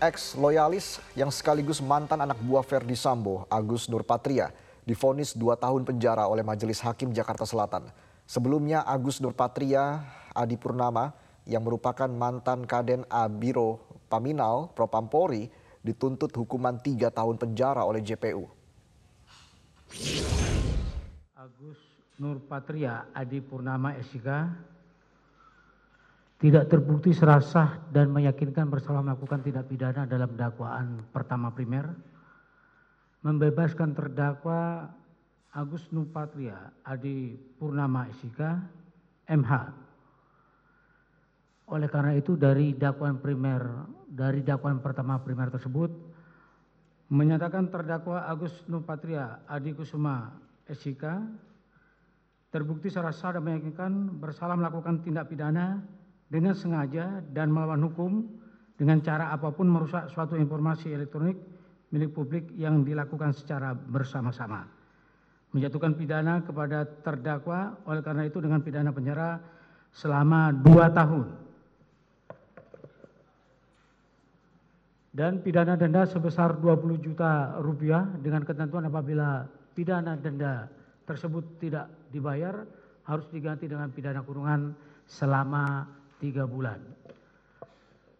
Ex-loyalis yang sekaligus mantan anak buah Ferdi Sambo, Agus Nurpatria, difonis dua tahun penjara oleh Majelis Hakim Jakarta Selatan. Sebelumnya Agus Nurpatria Adi Purnama yang merupakan mantan Kaden A Biro Paminal Propampori dituntut hukuman tiga tahun penjara oleh JPU. Agus Nurpatria Adi Purnama SIK tidak terbukti serasah dan meyakinkan bersalah melakukan tindak pidana dalam dakwaan pertama primer, membebaskan terdakwa Agus Nupatria Adi Purnama SIK MH. Oleh karena itu dari dakwaan primer dari dakwaan pertama primer tersebut menyatakan terdakwa Agus Nupatria Adi Kusuma SIK terbukti secara sah dan meyakinkan bersalah melakukan tindak pidana dengan sengaja dan melawan hukum dengan cara apa pun merusak suatu informasi elektronik milik publik yang dilakukan secara bersama-sama. Menjatuhkan pidana kepada terdakwa oleh karena itu dengan pidana penjara selama dua tahun. Dan pidana denda sebesar 20 juta rupiah dengan ketentuan apabila pidana denda tersebut tidak dibayar harus diganti dengan pidana kurungan selama tiga bulan.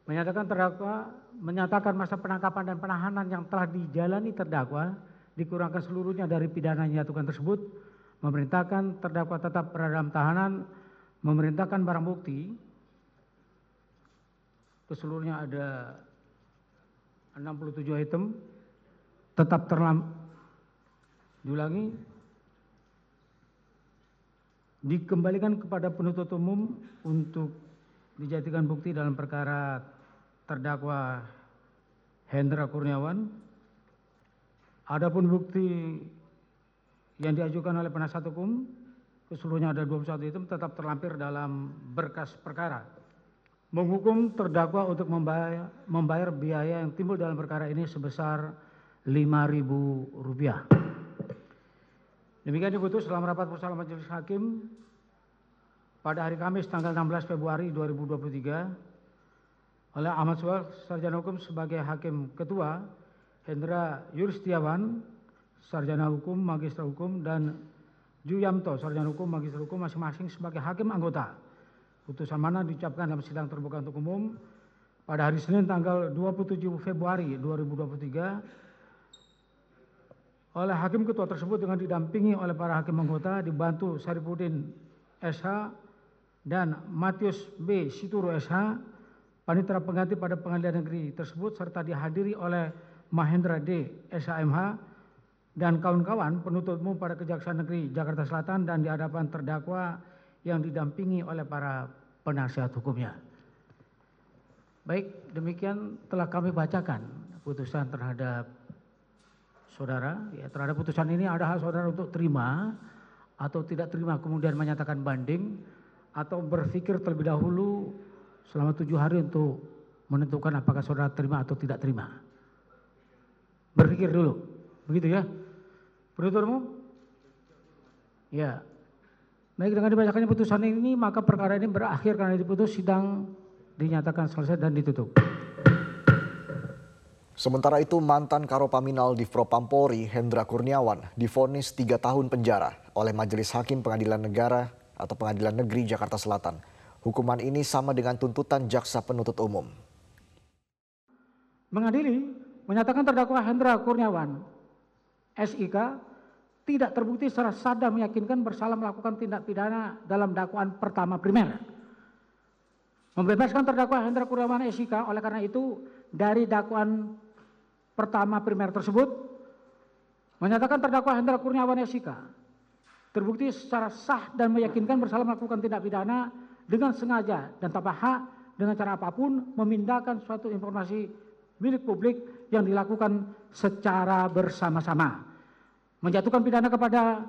Menyatakan terdakwa menyatakan masa penangkapan dan penahanan yang telah dijalani terdakwa dikurangkan seluruhnya dari pidana yang dijatuhkan tersebut, memerintahkan terdakwa tetap berada dalam tahanan, memerintahkan barang bukti, ke seluruhnya ada 67 item, tetap terlam, diulangi, dikembalikan kepada penuntut umum untuk dijadikan bukti dalam perkara terdakwa Hendra Kurniawan. Adapun bukti yang diajukan oleh penasihat hukum ke seluruhnya ada 21 itu tetap terlampir dalam berkas perkara. Menghukum terdakwa untuk membayar, membayar biaya yang timbul dalam perkara ini sebesar Rp5.000. Demikian diputus dalam rapat bersama majelis hakim pada hari Kamis tanggal 16 Februari 2023 oleh Ahmad Suwal, Sarjana Hukum sebagai Hakim Ketua, Hendra Yuristiawan, Sarjana Hukum, Magister Hukum, dan Juyamto, Sarjana Hukum, Magister Hukum masing-masing sebagai Hakim Anggota. Putusan mana diucapkan dalam sidang terbuka untuk umum pada hari Senin tanggal 27 Februari 2023 oleh Hakim Ketua tersebut dengan didampingi oleh para Hakim Anggota dibantu Saripudin SH dan Matius B. Situro SH, panitera pengganti pada pengadilan negeri tersebut serta dihadiri oleh Mahendra D. SHMH dan kawan-kawan penuntut umum pada Kejaksaan Negeri Jakarta Selatan dan di hadapan terdakwa yang didampingi oleh para penasihat hukumnya. Baik, demikian telah kami bacakan putusan terhadap saudara. Ya, terhadap putusan ini ada hal saudara untuk terima atau tidak terima kemudian menyatakan banding atau berpikir terlebih dahulu selama tujuh hari untuk menentukan apakah saudara terima atau tidak terima. Berpikir dulu, begitu ya. Penuturmu? Ya. Baik dengan dibacakannya putusan ini maka perkara ini berakhir karena diputus sidang dinyatakan selesai dan ditutup. Sementara itu mantan Karopaminal di Propampori Hendra Kurniawan difonis tiga tahun penjara oleh Majelis Hakim Pengadilan Negara atau Pengadilan Negeri Jakarta Selatan. Hukuman ini sama dengan tuntutan jaksa penuntut umum. Mengadili menyatakan terdakwa Hendra Kurniawan SIK tidak terbukti secara sadar meyakinkan bersalah melakukan tindak pidana dalam dakwaan pertama primer. Membebaskan terdakwa Hendra Kurniawan SIK oleh karena itu dari dakwaan pertama primer tersebut menyatakan terdakwa Hendra Kurniawan SIK terbukti secara sah dan meyakinkan bersalah melakukan tindak pidana dengan sengaja dan tanpa hak dengan cara apa pun memindahkan suatu informasi milik publik yang dilakukan secara bersama-sama. Menjatuhkan pidana kepada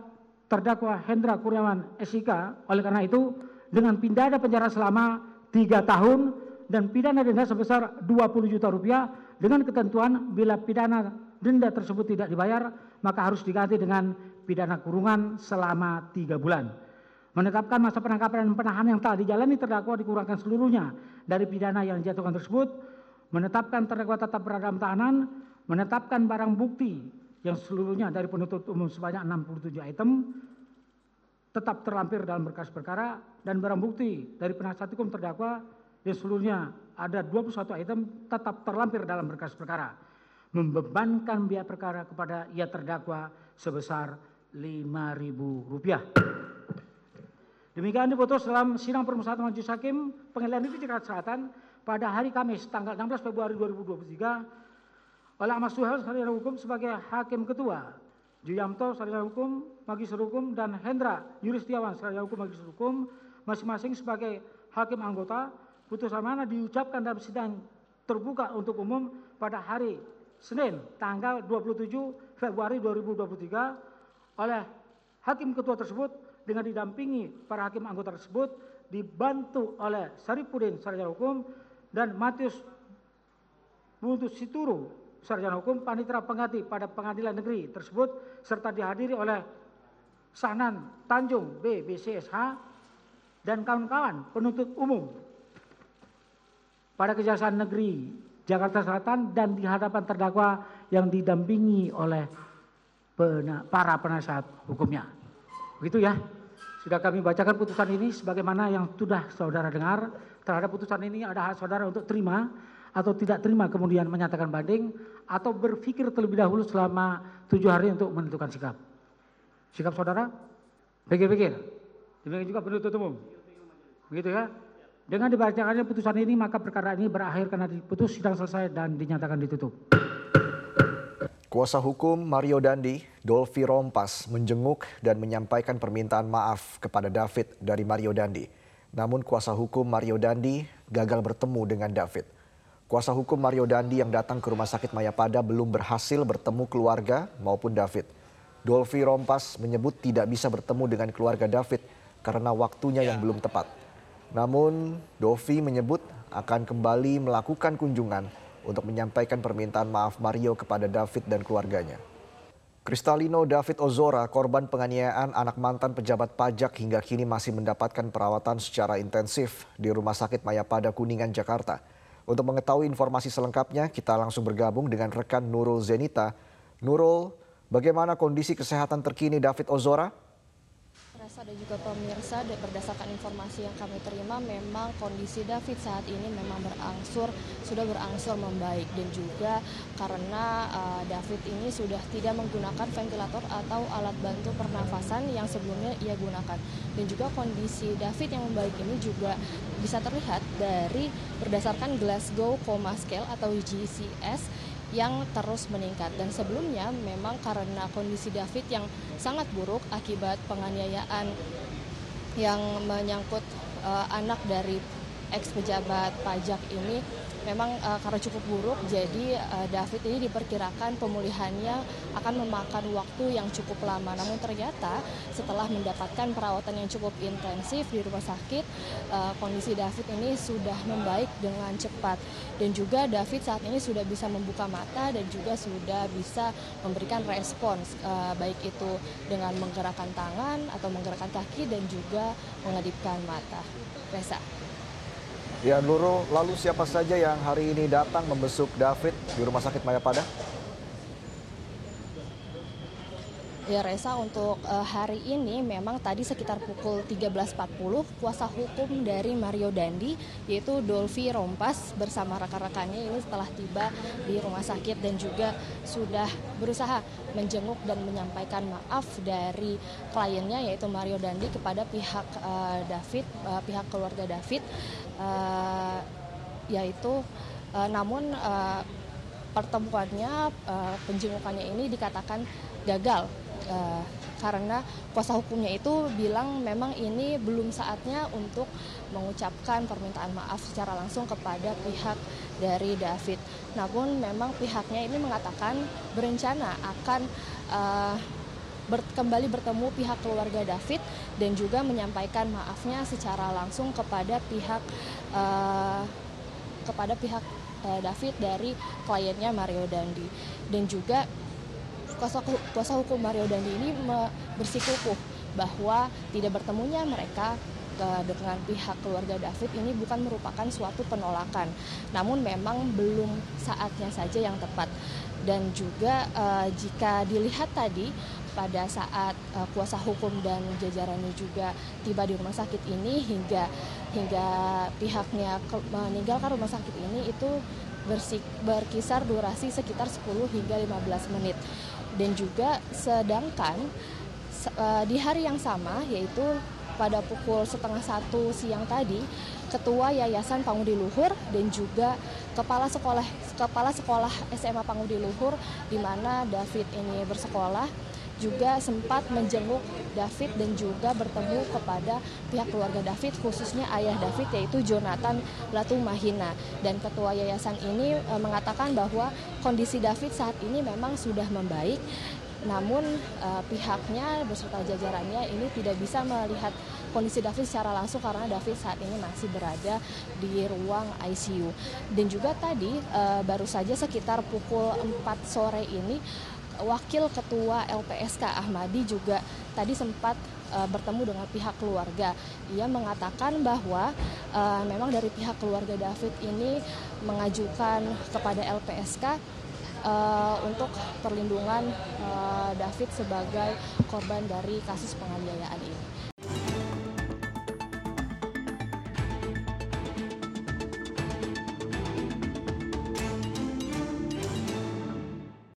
terdakwa Hendra Kurniawan SIK oleh karena itu dengan pidana penjara selama tiga tahun dan pidana denda sebesar 20 juta rupiah dengan ketentuan bila pidana denda tersebut tidak dibayar maka harus diganti dengan pidana kurungan selama tiga bulan. Menetapkan masa penangkapan dan penahanan yang telah dijalani terdakwa dikurangkan seluruhnya dari pidana yang dijatuhkan tersebut, menetapkan terdakwa tetap berada dalam tahanan, menetapkan barang bukti yang seluruhnya dari penuntut umum sebanyak 67 item tetap terlampir dalam berkas perkara dan barang bukti dari penasihat hukum terdakwa yang seluruhnya ada 21 item tetap terlampir dalam berkas perkara membebankan biaya perkara kepada ia terdakwa sebesar Rp5.000. Demikian diputus dalam sidang permusyawaratan majelis hakim pengadilan negeri Jakarta Selatan pada hari Kamis tanggal 16 Februari 2023 oleh Ahmad Suhel sarjana hukum sebagai hakim ketua, Juyamto sarjana hukum, magister hukum dan Hendra Yuristiawan sarjana hukum magister hukum masing-masing sebagai hakim anggota putusan mana diucapkan dalam sidang terbuka untuk umum pada hari Senin tanggal 27 Februari 2023 oleh hakim ketua tersebut dengan didampingi para hakim anggota tersebut dibantu oleh Saripudin sarjana hukum dan Matius Buntu Situru sarjana hukum panitera pengganti pada pengadilan negeri tersebut serta dihadiri oleh Sanan Tanjung B BCSH dan kawan-kawan penuntut umum pada Kejaksaan Negeri Jakarta Selatan dan di hadapan terdakwa yang didampingi oleh para penasihat hukumnya. Begitu ya. Sudah kami bacakan putusan ini sebagaimana yang sudah saudara dengar. Terhadap putusan ini ada hak saudara untuk terima atau tidak terima kemudian menyatakan banding atau berpikir terlebih dahulu selama tujuh hari untuk menentukan sikap. Sikap saudara? Pikir-pikir. Demikian juga penuntut umum. Begitu ya. Dengan dibacakannya putusan ini maka perkara ini berakhir karena diputus sidang selesai dan dinyatakan ditutup. Kuasa hukum Mario Dandi, Dolfi Rompas, menjenguk dan menyampaikan permintaan maaf kepada David dari Mario Dandi. Namun kuasa hukum Mario Dandi gagal bertemu dengan David. Kuasa hukum Mario Dandi yang datang ke Rumah Sakit Mayapada belum berhasil bertemu keluarga maupun David. Dolfi Rompas menyebut tidak bisa bertemu dengan keluarga David karena waktunya yang belum tepat. Namun Dovi menyebut akan kembali melakukan kunjungan untuk menyampaikan permintaan maaf Mario kepada David dan keluarganya. Kristalino David Ozora, korban penganiayaan anak mantan pejabat pajak hingga kini masih mendapatkan perawatan secara intensif di Rumah Sakit Mayapada Kuningan, Jakarta. Untuk mengetahui informasi selengkapnya, kita langsung bergabung dengan rekan Nurul Zenita. Nurul, bagaimana kondisi kesehatan terkini David Ozora? Rasa dan juga pemirsa berdasarkan informasi yang kami terima memang kondisi David saat ini memang berangsur sudah berangsur membaik. Dan juga karena uh, David ini sudah tidak menggunakan ventilator atau alat bantu pernafasan yang sebelumnya ia gunakan. Dan juga kondisi David yang membaik ini juga bisa terlihat dari berdasarkan Glasgow Coma Scale atau GCS yang terus meningkat. Dan sebelumnya memang karena kondisi David yang sangat buruk akibat penganiayaan yang menyangkut uh, anak dari ex pejabat pajak ini memang uh, karena cukup buruk jadi uh, David ini diperkirakan pemulihannya akan memakan waktu yang cukup lama namun ternyata setelah mendapatkan perawatan yang cukup intensif di rumah sakit uh, kondisi David ini sudah membaik dengan cepat dan juga David saat ini sudah bisa membuka mata dan juga sudah bisa memberikan respons uh, baik itu dengan menggerakkan tangan atau menggerakkan kaki dan juga mengedipkan mata. Reza. Ya Nurul, lalu siapa saja yang hari ini datang membesuk David di Rumah Sakit Mayapada? Ya Reza untuk uh, hari ini memang tadi sekitar pukul 13.40 kuasa hukum dari Mario Dandi yaitu Dolvi Rompas bersama rekan-rekannya ini setelah tiba di rumah sakit dan juga sudah berusaha menjenguk dan menyampaikan maaf dari kliennya yaitu Mario Dandi kepada pihak uh, David, uh, pihak keluarga David uh, yaitu uh, namun uh, pertemuannya uh, penjengukannya ini dikatakan gagal karena kuasa hukumnya itu bilang memang ini belum saatnya untuk mengucapkan permintaan maaf secara langsung kepada pihak dari David. Namun memang pihaknya ini mengatakan berencana akan uh, ber, kembali bertemu pihak keluarga David dan juga menyampaikan maafnya secara langsung kepada pihak uh, kepada pihak uh, David dari kliennya Mario Dandi dan juga kuasa, kuasa hukum Mario Dandi ini bersikukuh bahwa tidak bertemunya mereka dengan pihak keluarga David ini bukan merupakan suatu penolakan, namun memang belum saatnya saja yang tepat. Dan juga uh, jika dilihat tadi pada saat uh, kuasa hukum dan jajarannya juga tiba di rumah sakit ini hingga hingga pihaknya meninggalkan rumah sakit ini itu bersik, berkisar durasi sekitar 10 hingga 15 menit. Dan juga sedangkan uh, di hari yang sama yaitu pada pukul setengah satu siang tadi, Ketua Yayasan Pangudi Luhur dan juga Kepala Sekolah Kepala Sekolah SMA Pangudi Luhur di mana David ini bersekolah juga sempat menjenguk David dan juga bertemu kepada pihak keluarga David khususnya ayah David yaitu Jonathan Latumahina dan ketua yayasan ini e, mengatakan bahwa kondisi David saat ini memang sudah membaik namun uh, pihaknya beserta jajarannya ini tidak bisa melihat kondisi David secara langsung karena David saat ini masih berada di ruang ICU. Dan juga tadi uh, baru saja sekitar pukul 4 sore ini Wakil Ketua LPSK Ahmadi juga tadi sempat uh, bertemu dengan pihak keluarga. Ia mengatakan bahwa uh, memang dari pihak keluarga David ini mengajukan kepada LPSK uh, untuk perlindungan uh, David sebagai korban dari kasus penganiayaan ini.